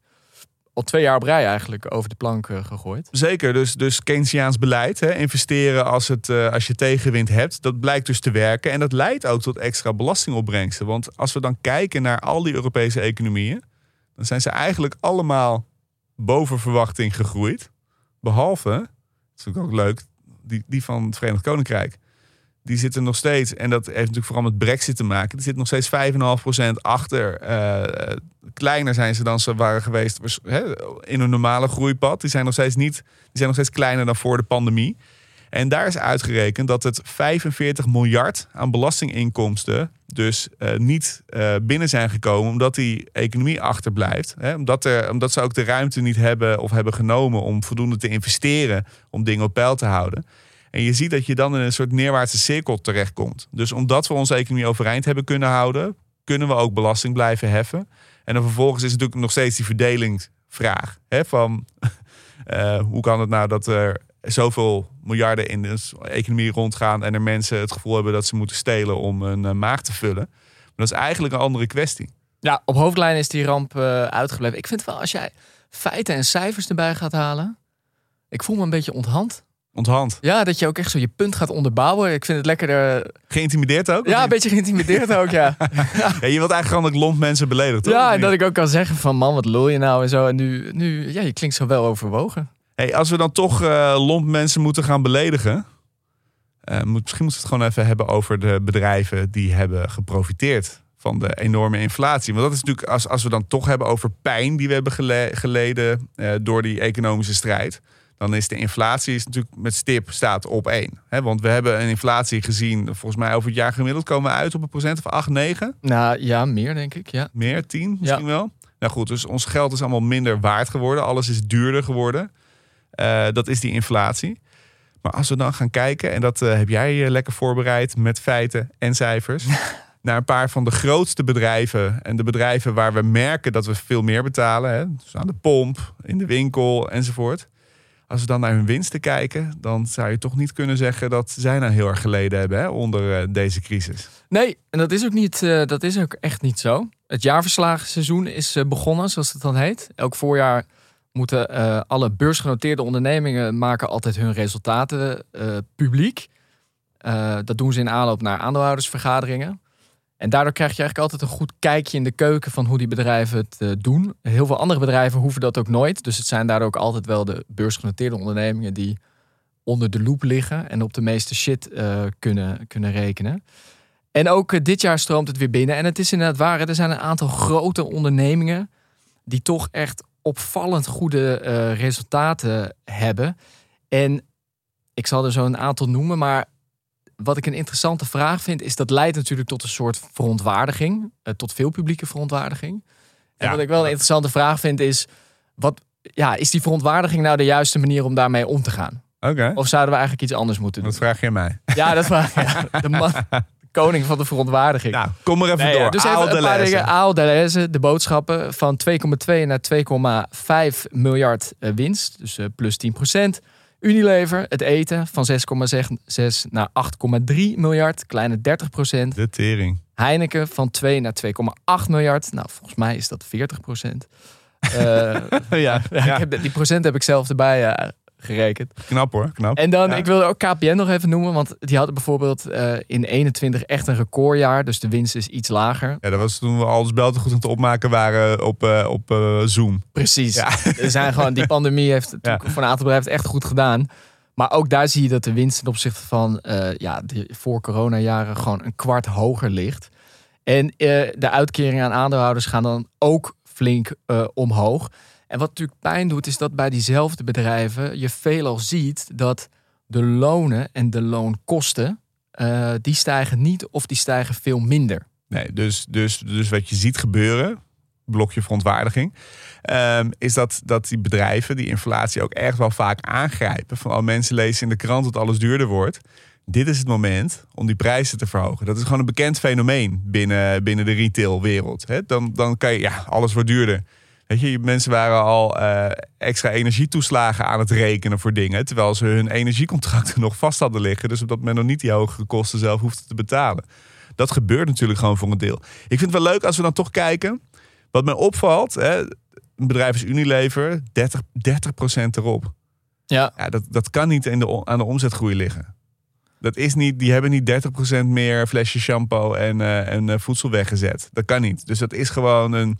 al twee jaar op rij eigenlijk over de plank gegooid. Zeker, dus, dus Keynesiaans beleid, hè, investeren als, het, eh, als je tegenwind hebt, dat blijkt dus te werken. En dat leidt ook tot extra belastingopbrengsten. Want als we dan kijken naar al die Europese economieën, dan zijn ze eigenlijk allemaal boven verwachting gegroeid. Behalve, dat is ook leuk, die, die van het Verenigd Koninkrijk. Die zitten nog steeds, en dat heeft natuurlijk vooral met Brexit te maken, die zitten nog steeds 5,5% achter. Eh, kleiner zijn ze dan ze waren geweest in een normale groeipad. Die zijn nog steeds niet, die zijn nog steeds kleiner dan voor de pandemie. En daar is uitgerekend dat het 45 miljard aan belastinginkomsten dus eh, niet eh, binnen zijn gekomen omdat die economie achterblijft. Omdat, er, omdat ze ook de ruimte niet hebben of hebben genomen om voldoende te investeren om dingen op peil te houden. En je ziet dat je dan in een soort neerwaartse cirkel terechtkomt. Dus omdat we onze economie overeind hebben kunnen houden, kunnen we ook belasting blijven heffen. En dan vervolgens is natuurlijk nog steeds die verdelingsvraag. Hè, van eh, hoe kan het nou dat er zoveel miljarden in de economie rondgaan en er mensen het gevoel hebben dat ze moeten stelen om een eh, maag te vullen. Maar dat is eigenlijk een andere kwestie. Ja, op hoofdlijnen is die ramp eh, uitgebleven. Ik vind wel, als jij feiten en cijfers erbij gaat halen. Ik voel me een beetje onthand. Onthand. Ja, dat je ook echt zo je punt gaat onderbouwen. Ik vind het lekker. eh, Geïntimideerd ook? ja, een beetje geïntimideerd ook, ja. Ja, je wilt eigenlijk gewoon dat lomp mensen beledig, toch? ja, en dat ik ook kan zeggen van man, wat lul je nou en zo. En nu, nu ja, je klinkt zo wel overwogen. Hey, als we dan toch eh, lomp mensen moeten gaan beledigen. eh, moet, misschien moeten we het gewoon even hebben over de bedrijven die hebben geprofiteerd van de enorme inflatie. Want dat is natuurlijk, als, als we dan toch hebben over pijn die we hebben gele- geleden door die economische strijd. Dan is de inflatie is natuurlijk met stip staat op één. Want we hebben een inflatie gezien, volgens mij over het jaar gemiddeld komen we uit op een procent of 8, 9. Nou ja, meer denk ik, ja. Meer, 10 misschien wel. Nou goed, dus ons geld is allemaal minder waard geworden. Alles is duurder geworden. Eh, dat is die inflatie. Maar als we dan gaan kijken, en dat eh, heb jij eh, lekker voorbereid met feiten en cijfers. naar een paar van de grootste bedrijven. En de bedrijven waar we merken dat we veel meer betalen. Hè, dus aan de pomp, in de winkel enzovoort. Als we dan naar hun winsten kijken, dan zou je toch niet kunnen zeggen dat zij nou heel erg geleden hebben hè, onder eh, deze crisis. Nee, en dat is ook, niet, eh, dat is ook echt niet zo. Het jaarverslagenseizoen is eh, begonnen, zoals het dan heet. Elk voorjaar moeten alle beursgenoteerde ondernemingen maken altijd hun resultaten publiek. Dat doen ze in aanloop naar aandeelhoudersvergaderingen. En daardoor krijg je eigenlijk altijd een goed kijkje in de keuken van hoe die bedrijven het eh, doen. Heel veel andere bedrijven hoeven dat ook nooit. Dus het zijn daardoor ook altijd wel de beursgenoteerde ondernemingen die onder de loep liggen en op de meeste shit eh, kunnen, kunnen rekenen. En ook eh, dit jaar stroomt het weer binnen. En het is inderdaad waar, er zijn een aantal grote ondernemingen die toch echt opvallend goede resultaten hebben. En ik zal er zo een aantal noemen, maar wat ik een interessante vraag vind, is dat leidt natuurlijk tot een soort verontwaardiging, eh, tot veel publieke verontwaardiging. En Ja. wat ik wel een interessante vraag vind is, wat, ja, is die verontwaardiging nou de juiste manier om daarmee om te gaan? Oké, Of zouden we eigenlijk iets anders moeten doen? dat vraag je mij. Ja, dat was ja, de, man, de koning van de verontwaardiging. Nou, kom maar even Nee, ja, door. dus even Aal de een paar lezen. dingen. Aal Deleuze, de boodschappen van 2,2 naar 2,5 miljard eh, winst. Dus eh, plus 10 Unilever, het eten, van 6,6 naar 8,3 miljard. Kleine 30% De tering. Heineken van 2 naar 2,8 miljard. Nou, volgens mij is dat 40 ja, ja, ik heb, die procent heb ik zelf erbij eh, gerekend. knap hoor, knap. En dan, Ja. ik wilde ook KPN nog even noemen, want die hadden bijvoorbeeld eh, in 21 echt een recordjaar, dus de winst is iets lager. Ja, dat was toen we alles belten goed aan het opmaken waren op, eh, op eh, Zoom. Precies. Ja. Er zijn gewoon, die pandemie heeft Ja. voor een aantal bedrijven echt goed gedaan. Maar ook daar zie je dat de winst ten opzichte van ja, de voor coronajaren gewoon een kwart hoger ligt. En de uitkeringen aan aandeelhouders gaan dan ook flink omhoog. En wat natuurlijk pijn doet, is dat bij diezelfde bedrijven je veelal ziet dat de lonen en de loonkosten, eh, die stijgen niet of die stijgen veel minder. Nee, dus, dus, dus wat je ziet gebeuren, blokje verontwaardiging, ehm, is dat, dat die bedrijven die inflatie ook echt wel vaak aangrijpen. Van al mensen lezen in de krant dat alles duurder wordt. Dit is het moment om die prijzen te verhogen. Dat is gewoon een bekend fenomeen binnen, binnen de retailwereld. Dan, dan kan je, ja, alles wordt duurder. Weet je, mensen waren al eh, extra energietoeslagen aan het rekenen voor dingen. Terwijl ze hun energiecontracten nog vast hadden liggen. Dus op dat moment nog niet die hogere kosten zelf hoefden te betalen. Dat gebeurt natuurlijk gewoon voor een deel. Ik vind het wel leuk als we dan toch kijken. Wat mij opvalt, hè, een bedrijf is Unilever, 30, 30% erop. Ja, Ja, dat, dat kan niet in de, aan de omzetgroei liggen. Dat is niet, die hebben niet 30% meer flesje shampoo en, eh, en eh, voedsel weggezet. Dat kan niet. Dus dat is gewoon een.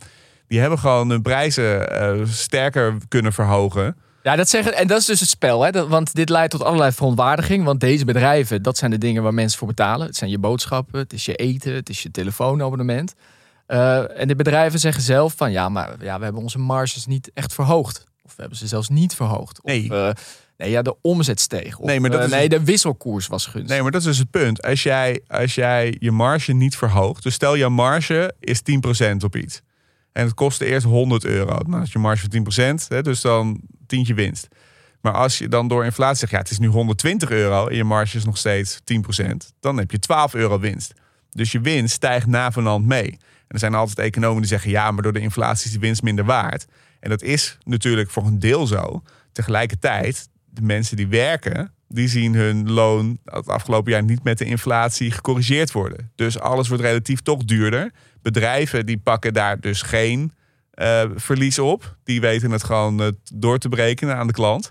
Die hebben gewoon hun prijzen eh, sterker kunnen verhogen. Ja, dat zeggen, en dat is dus het spel. Hè? Dat, want dit leidt tot allerlei verontwaardiging. Want deze bedrijven, dat zijn de dingen waar mensen voor betalen. Het zijn je boodschappen, het is je eten, het is je telefoonabonnement. Eh, en de bedrijven zeggen zelf van ja, maar ja, we hebben onze marges niet echt verhoogd. Of we hebben ze zelfs niet verhoogd. Of, Nee. eh, nee, ja, de omzet steeg. Of, Nee, maar dat is- nee, de wisselkoers was gunstig. Nee, maar dat is dus het punt. Als jij, als jij je marge niet verhoogt. Dus stel jouw marge is 10% op iets. En het kostte eerst 100 euro. Nou, als je marge van 10%, hè, dus dan tientje winst. Maar als je dan door inflatie zegt, ja, het is nu 120 euro en je marge is nog steeds 10%, dan heb je 12 euro winst. Dus je winst stijgt navenant mee. En er zijn altijd economen die zeggen, ja, maar door de inflatie is die winst minder waard. En dat is natuurlijk voor een deel zo. Tegelijkertijd, de mensen die werken, die zien hun loon het afgelopen jaar niet met de inflatie gecorrigeerd worden. Dus alles wordt relatief toch duurder. Bedrijven die pakken daar dus geen eh, verlies op. Die weten het gewoon eh, door te berekenen aan de klant.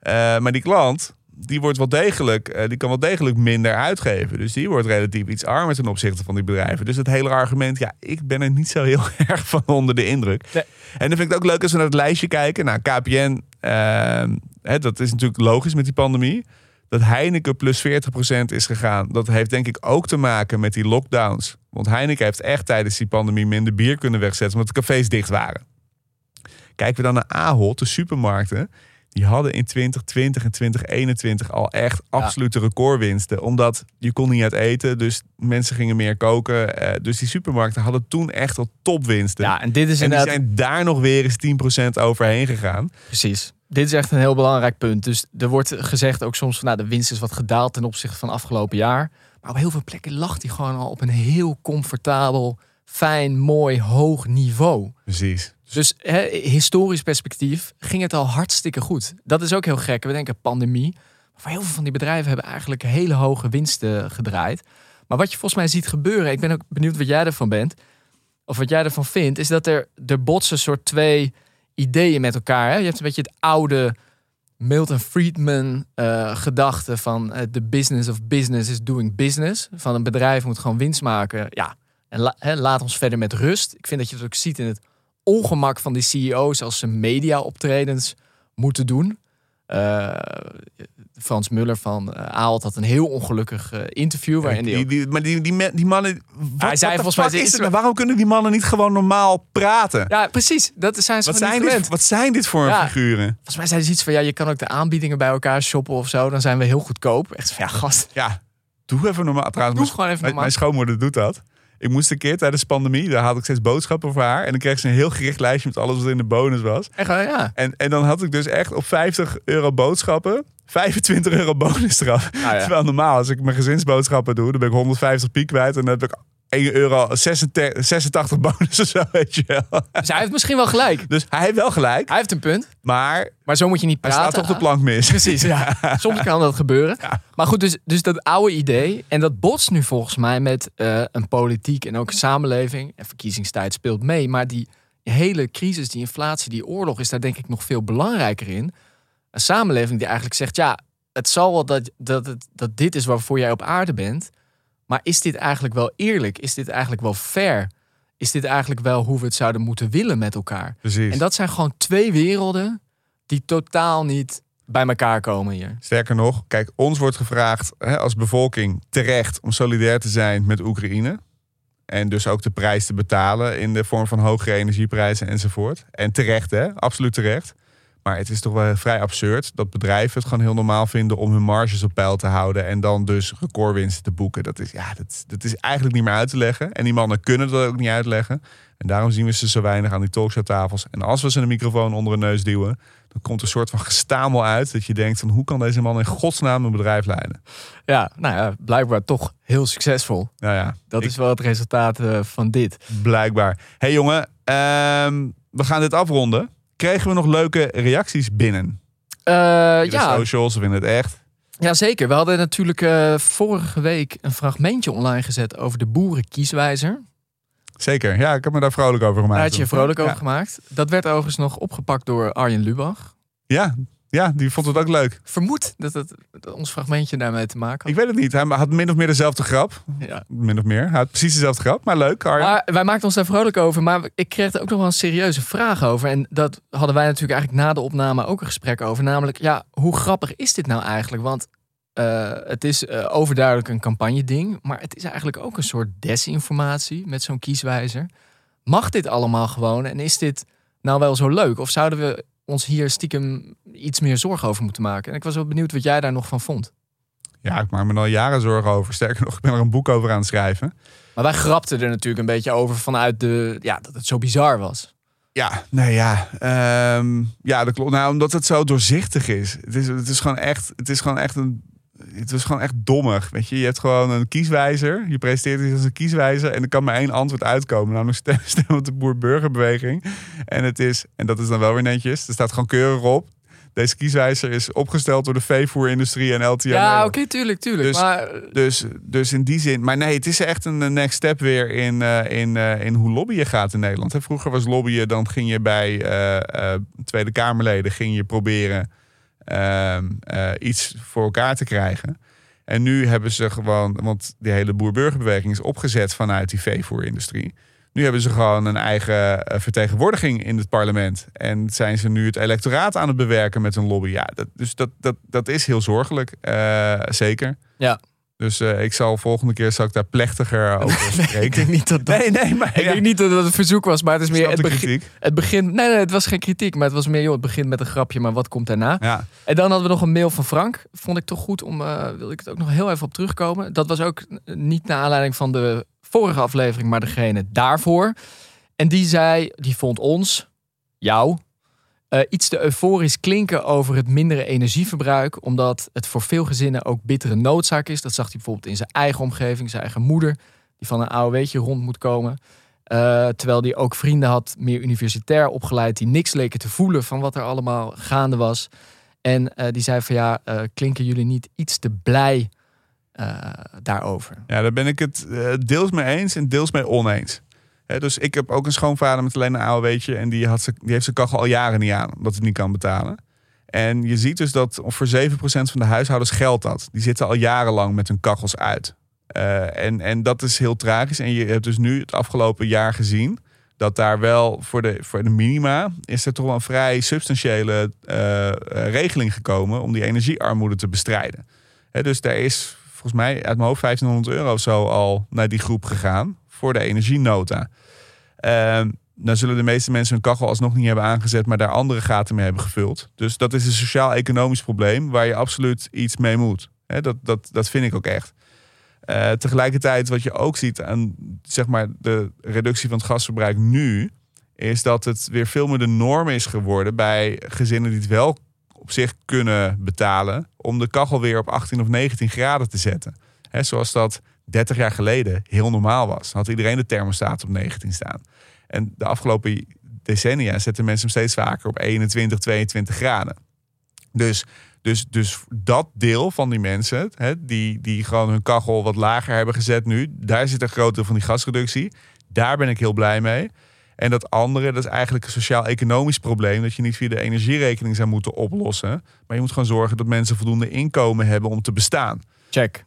Eh, maar die klant, die wordt wel degelijk, die kan wel degelijk minder uitgeven. Dus die wordt relatief iets armer ten opzichte van die bedrijven. Dus het hele argument, ja, ik ben er niet zo heel erg van onder de indruk. Nee. En dan vind ik het ook leuk als we naar het lijstje kijken. Nou, KPN, hè, dat is natuurlijk logisch met die pandemie. Dat Heineken plus 40% is gegaan. Dat heeft denk ik ook te maken met die lockdowns. Want Heineken heeft echt tijdens die pandemie minder bier kunnen wegzetten. Omdat de cafés dicht waren. Kijken we dan naar Ahold, de supermarkten. Die hadden in 2020 en 2021 al echt absolute recordwinsten. Omdat je kon niet uit eten, dus mensen gingen meer koken. Eh, dus die supermarkten hadden toen echt al topwinsten. Ja, en dit is en die zijn daar nog weer eens 10% overheen gegaan. Precies. Dit is echt een heel belangrijk punt. Dus er wordt gezegd ook soms van nou, de winst is wat gedaald ten opzichte van afgelopen jaar. Maar op heel veel plekken lag die gewoon al op een heel comfortabel, fijn, mooi, hoog niveau. Precies. Dus historisch perspectief ging het al hartstikke goed. Dat is ook heel gek. We denken pandemie. Maar heel veel van die bedrijven hebben eigenlijk hele hoge winsten gedraaid. Maar wat je volgens mij ziet gebeuren, ik ben ook benieuwd wat jij ervan bent, of wat jij ervan vindt, is dat er, er botsen soort twee ideeën met elkaar. Hè? Je hebt een beetje het oude Milton Friedman eh, gedachte van eh, the business of business is doing business. Van een bedrijf moet gewoon winst maken. Ja, en hè, laat ons verder met rust. Ik vind dat je het ook ziet in het ongemak van die CEO's als ze media-optredens moeten doen. Eh, Frans Muller van uh, Aalt had een heel ongelukkig eh, interview waarin die, Die, maar die, die, mannen. Wat, Hij zei volgens mij is het? Waarom kunnen die mannen niet gewoon normaal praten? Ja, precies. Dat zijn ze wat, zijn dit, wat zijn dit voor Ja. figuren? Volgens mij zei ze iets van, ja, je kan ook de aanbiedingen bij elkaar shoppen of zo. Dan zijn we heel goedkoop. Echt van, ja, gast. Ja, doe even normaal. Trouwens, Doe gewoon even normaal. mijn schoonmoeder doet dat. Ik moest een keer tijdens de pandemie, daar had ik steeds boodschappen voor haar. En dan kreeg ze een heel gericht lijstje met alles wat in de bonus was. Echt, ja. En, en dan had ik dus echt op 50 euro boodschappen 25 euro bonus eraf. Ja. Terwijl normaal, als ik mijn gezinsboodschappen doe, dan ben ik 150 piek kwijt. En dan heb ik 1 euro 86, 86 bonus of zo, weet je wel. Dus hij heeft misschien wel gelijk. Dus hij heeft wel gelijk, Hij heeft een punt. maar Maar zo moet je niet hij praten. staat toch de plank mis. Precies, ja. Soms kan dat gebeuren. Ja. Maar goed, dus, dus dat oude idee. En dat botst nu volgens mij met eh, een politiek en ook een samenleving. En verkiezingstijd speelt mee. Maar die hele crisis, die inflatie, die oorlog is daar denk ik nog veel belangrijker in. Een samenleving die eigenlijk zegt, ja, het zal wel dat, dat, dat dit is waarvoor jij op aarde bent. Maar is dit eigenlijk wel eerlijk? Is dit eigenlijk wel fair? Is dit eigenlijk wel hoe we het zouden moeten willen met elkaar? Precies. En dat zijn gewoon twee werelden die totaal niet bij elkaar komen hier. Sterker nog, kijk, ons wordt gevraagd hè, als bevolking terecht om solidair te zijn met Oekraïne. En dus ook de prijs te betalen in de vorm van hogere energieprijzen enzovoort. En terecht, hè? Absoluut terecht. Maar het is toch wel vrij absurd dat bedrijven het gewoon heel normaal vinden om hun marges op peil te houden. En dan dus recordwinsten te boeken. Dat is, ja, dat, dat is eigenlijk niet meer uit te leggen. En die mannen kunnen dat ook niet uitleggen. En daarom zien we ze zo weinig aan die talkshowtafels. En als we ze een microfoon onder hun neus duwen, dan komt er een soort van gestamel uit. Dat je denkt van hoe kan deze man in godsnaam een bedrijf leiden? Ja, nou ja, blijkbaar toch heel succesvol. Nou ja, Dat is wel het resultaat eh, van dit. blijkbaar. hey jongen, ehm, we gaan dit afronden. Kregen we nog leuke reacties binnen? Eh, de ja, socials of in het echt? ja, zeker. We hadden natuurlijk eh, vorige week een fragmentje online gezet over de boerenkieswijzer. Zeker, ja, ik heb me daar vrolijk over gemaakt. Daar had je je vrolijk over ja. gemaakt. Dat werd overigens nog opgepakt door Arjen Lubach. Ja, ja, die vond het ook leuk. Vermoed dat het dat ons fragmentje daarmee te maken Ik weet het niet. Hij had min of meer dezelfde grap. had. Ja. Min of meer. Hij had precies dezelfde grap, maar leuk. Arjen. Maar wij maakten ons daar vrolijk over. Maar ik kreeg er ook nog wel een serieuze vraag over. En dat hadden wij natuurlijk eigenlijk na de opname ook een gesprek over. Namelijk, ja, hoe grappig is dit nou eigenlijk? Want eh, het is eh, overduidelijk een campagne-ding. Maar het is eigenlijk ook een soort desinformatie met zo'n kieswijzer. Mag dit allemaal gewoon? En is dit nou wel zo leuk? Of zouden we ons hier stiekem iets meer zorgen over moeten maken? En ik was wel benieuwd wat jij daar nog van vond. Ja, ik maak me al jaren zorgen over. Sterker nog, ik ben er een boek over aan het schrijven. Maar wij grapten er natuurlijk een beetje over vanuit de, ja, dat het zo bizar was. Ja, nee, ja. Ehm, ja, dat klopt. Nou, omdat het zo doorzichtig is. Het is, het is gewoon echt, het is gewoon echt een. Het is gewoon echt dommig. Weet je, je hebt gewoon een kieswijzer. Je presenteert iets als een kieswijzer. En er kan maar één antwoord uitkomen. Namelijk stem, stem op de boer-burgerbeweging. En het is, en dat is dan wel weer netjes. Er staat gewoon keurig op. deze kieswijzer is opgesteld door de veevoerindustrie en LTN. Ja, oké, tuurlijk, tuurlijk. Dus- maar Dus, dus in die zin. Maar nee, het is echt een next step weer in, eh, in, eh, in hoe lobbyen gaat in Nederland. Hè, vroeger was lobbyen, dan ging je bij eh, Tweede Kamerleden ging je proberen iets voor elkaar te krijgen. En nu hebben ze gewoon, want die hele boer-burgerbeweging is opgezet vanuit die veevoerindustrie. Nu hebben ze gewoon een eigen eh, vertegenwoordiging in het parlement. En zijn ze nu het electoraat aan het bewerken met een lobby. Ja, dat, dus dat, dat, dat is heel zorgelijk. eh, zeker. Ja. Dus eh, ik zal volgende keer zal ik daar plechtiger over ik spreken. denk niet dat dat... Nee, nee, maar Ik ja, denk niet dat het een verzoek was, maar het is ik meer... Het, begin, het begint... Nee, nee, het was geen kritiek, maar het was meer... Joh, het begint met een grapje, maar wat komt daarna? Ja, En dan hadden we nog een mail van Frank. Vond ik toch goed om... eh wil ik het ook nog heel even op terugkomen. Dat was ook eh, niet naar aanleiding van de vorige aflevering, maar degene daarvoor. En die zei... Die vond ons, jou... eh, iets te euforisch klinken over het mindere energieverbruik. Omdat het voor veel gezinnen ook bittere noodzaak is. Dat zag hij bijvoorbeeld in zijn eigen omgeving. Zijn eigen moeder, die van een AOW'tje rond moet komen. Eh, terwijl hij ook vrienden had, meer universitair opgeleid, die niks leken te voelen van wat er allemaal gaande was. En eh, die zei van ja, klinken jullie niet iets te blij daarover? ja, daar ben ik het deels mee eens en deels mee oneens. Dus ik heb ook een schoonvader met alleen een AOW'tje. En die, had die heeft zijn kachel al jaren niet aan, omdat hij niet kan betalen. En je ziet dus dat voor 7% van de huishoudens geldt dat. Die zitten al jarenlang met hun kachels uit. Eh, en, en dat is heel tragisch. En je hebt dus nu het afgelopen jaar gezien dat daar wel voor de, voor de minima is er toch wel een vrij substantiële eh, eh, regeling gekomen om die energiearmoede te bestrijden. Dus daar is volgens mij uit mijn hoofd 1500 euro of zo al naar die groep gegaan voor de energienota. Ehm dan zullen de meeste mensen hun kachel alsnog niet hebben aangezet, maar daar andere gaten mee hebben gevuld. Dus dat is een sociaal-economisch probleem waar je absoluut iets mee moet. Dat, dat, dat vind ik ook echt. Eh, tegelijkertijd, wat je ook ziet aan zeg maar, de reductie van het gasverbruik nu, is dat het weer veel meer de norm is geworden bij gezinnen die het wel op zich kunnen betalen, om de kachel weer op 18 of 19 graden te zetten. Hè, zoals dat 30 jaar geleden heel normaal was. Had iedereen de thermostaat op 19 staan. En de afgelopen decennia zetten mensen hem steeds vaker op 21, 22 graden. Dus, dus, dus dat deel van die mensen, hè, die, die gewoon hun kachel wat lager hebben gezet nu, daar zit een groot deel van die gasreductie. Daar ben ik heel blij mee. En dat andere, dat is eigenlijk een sociaal-economisch probleem. Dat je niet via de energierekening zou moeten oplossen. Maar je moet gewoon zorgen dat mensen voldoende inkomen hebben om te bestaan. Check.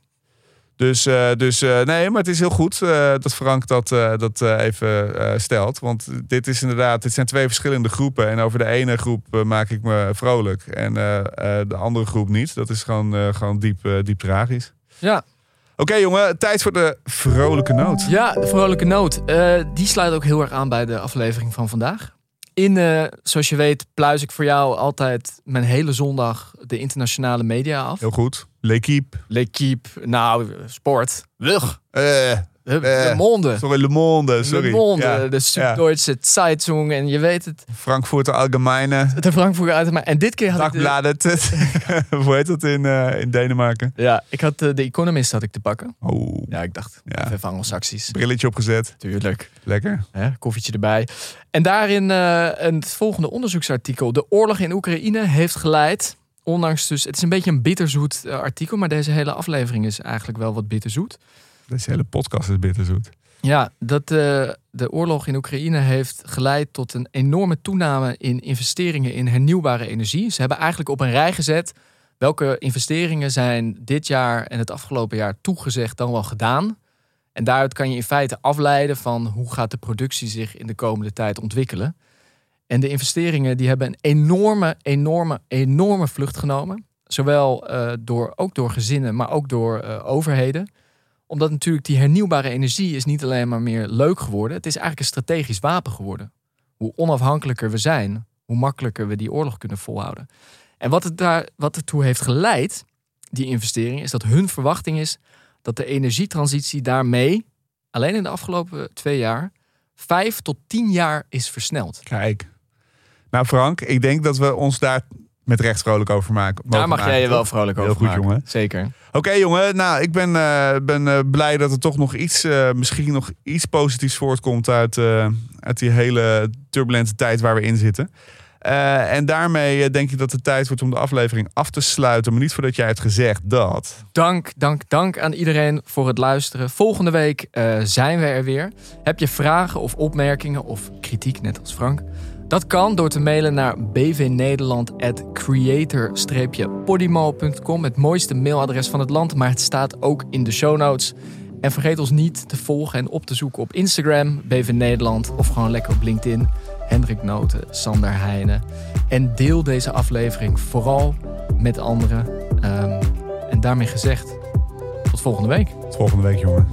Dus, eh, dus eh, nee, maar het is heel goed eh, dat Frank dat, dat even stelt. Want dit is inderdaad, dit zijn twee verschillende groepen. En over de ene groep maak ik me vrolijk. En de andere groep niet. Dat is gewoon, gewoon diep, diep tragisch. Ja, Oké jongen, tijd voor de vrolijke noot. ja de vrolijke noot. Die sluit ook heel erg aan bij de aflevering van vandaag. In, eh, zoals je weet, pluis ik voor jou altijd mijn hele zondag de internationale media af. Heel goed. L'équipe. L'Equipe, nou, sport. Wug. Eh, De, de Eh, Monde. sorry, Le Monde. Sorry. Le Monde, Ja, de ja. Süddeutsche Zeitung. En je weet het, Frankfurter Allgemeine. de Frankfurter uit. En dit keer had ik de, Dagbladet. Hoe heet dat in, eh, in Denemarken? ja, ik had eh, de Economist had ik te pakken. Oh, Ja, ik dacht, Ja. even Anglo-Saxisch. brilletje opgezet. Tuurlijk. Lekker. Hè, koffietje erbij. En daarin eh, een het volgende onderzoeksartikel. De oorlog in Oekraïne heeft geleid, ondanks dus... Het is een beetje een bitterzoet eh, artikel, maar deze hele aflevering is eigenlijk wel wat bitterzoet. Deze hele podcast is bitterzoet. Ja, dat eh, de oorlog in Oekraïne heeft geleid tot een enorme toename in investeringen in hernieuwbare energie. Ze hebben eigenlijk op een rij gezet welke investeringen zijn dit jaar en het afgelopen jaar toegezegd dan wel gedaan. En daaruit kan je in feite afleiden van hoe gaat de productie zich in de komende tijd ontwikkelen. En de investeringen die hebben een enorme, enorme, enorme vlucht genomen. Zowel eh, door, ook door gezinnen, maar ook door eh, overheden omdat natuurlijk die hernieuwbare energie is niet alleen maar meer leuk geworden. Het is eigenlijk een strategisch wapen geworden. Hoe onafhankelijker we zijn, hoe makkelijker we die oorlog kunnen volhouden. En wat het daar, wat ertoe heeft geleid, die investering, is dat hun verwachting is dat de energietransitie daarmee, alleen in de afgelopen twee jaar, vijf tot tien jaar is versneld. Kijk. Nou Frank, ik denk dat we ons daar met recht vrolijk over maken. Daar mag jij je wel vrolijk Heel over goed, maken. jongen. Zeker. Oké jongen, nou ik ben, eh, ben eh, blij dat er toch nog iets, eh, misschien nog iets positiefs voortkomt uit, uit die hele turbulente tijd waar we in zitten. En daarmee denk ik dat het tijd wordt om de aflevering af te sluiten. Maar niet voordat jij hebt gezegd dat. Dank, dank, dank aan iedereen voor het luisteren. Volgende week zijn we er weer. Heb je vragen of opmerkingen of kritiek, net als Frank? Dat kan door te mailen naar bvnederland.creator-podimo.com. Het mooiste mailadres van het land, maar het staat ook in de show notes. En vergeet ons niet te volgen en op te zoeken op Instagram, BV Nederland, of gewoon lekker op LinkedIn. Hendrik Noten, Sander Heijnen. En deel deze aflevering vooral met anderen. Ehm, en daarmee gezegd, tot volgende week. Tot volgende week, jongen.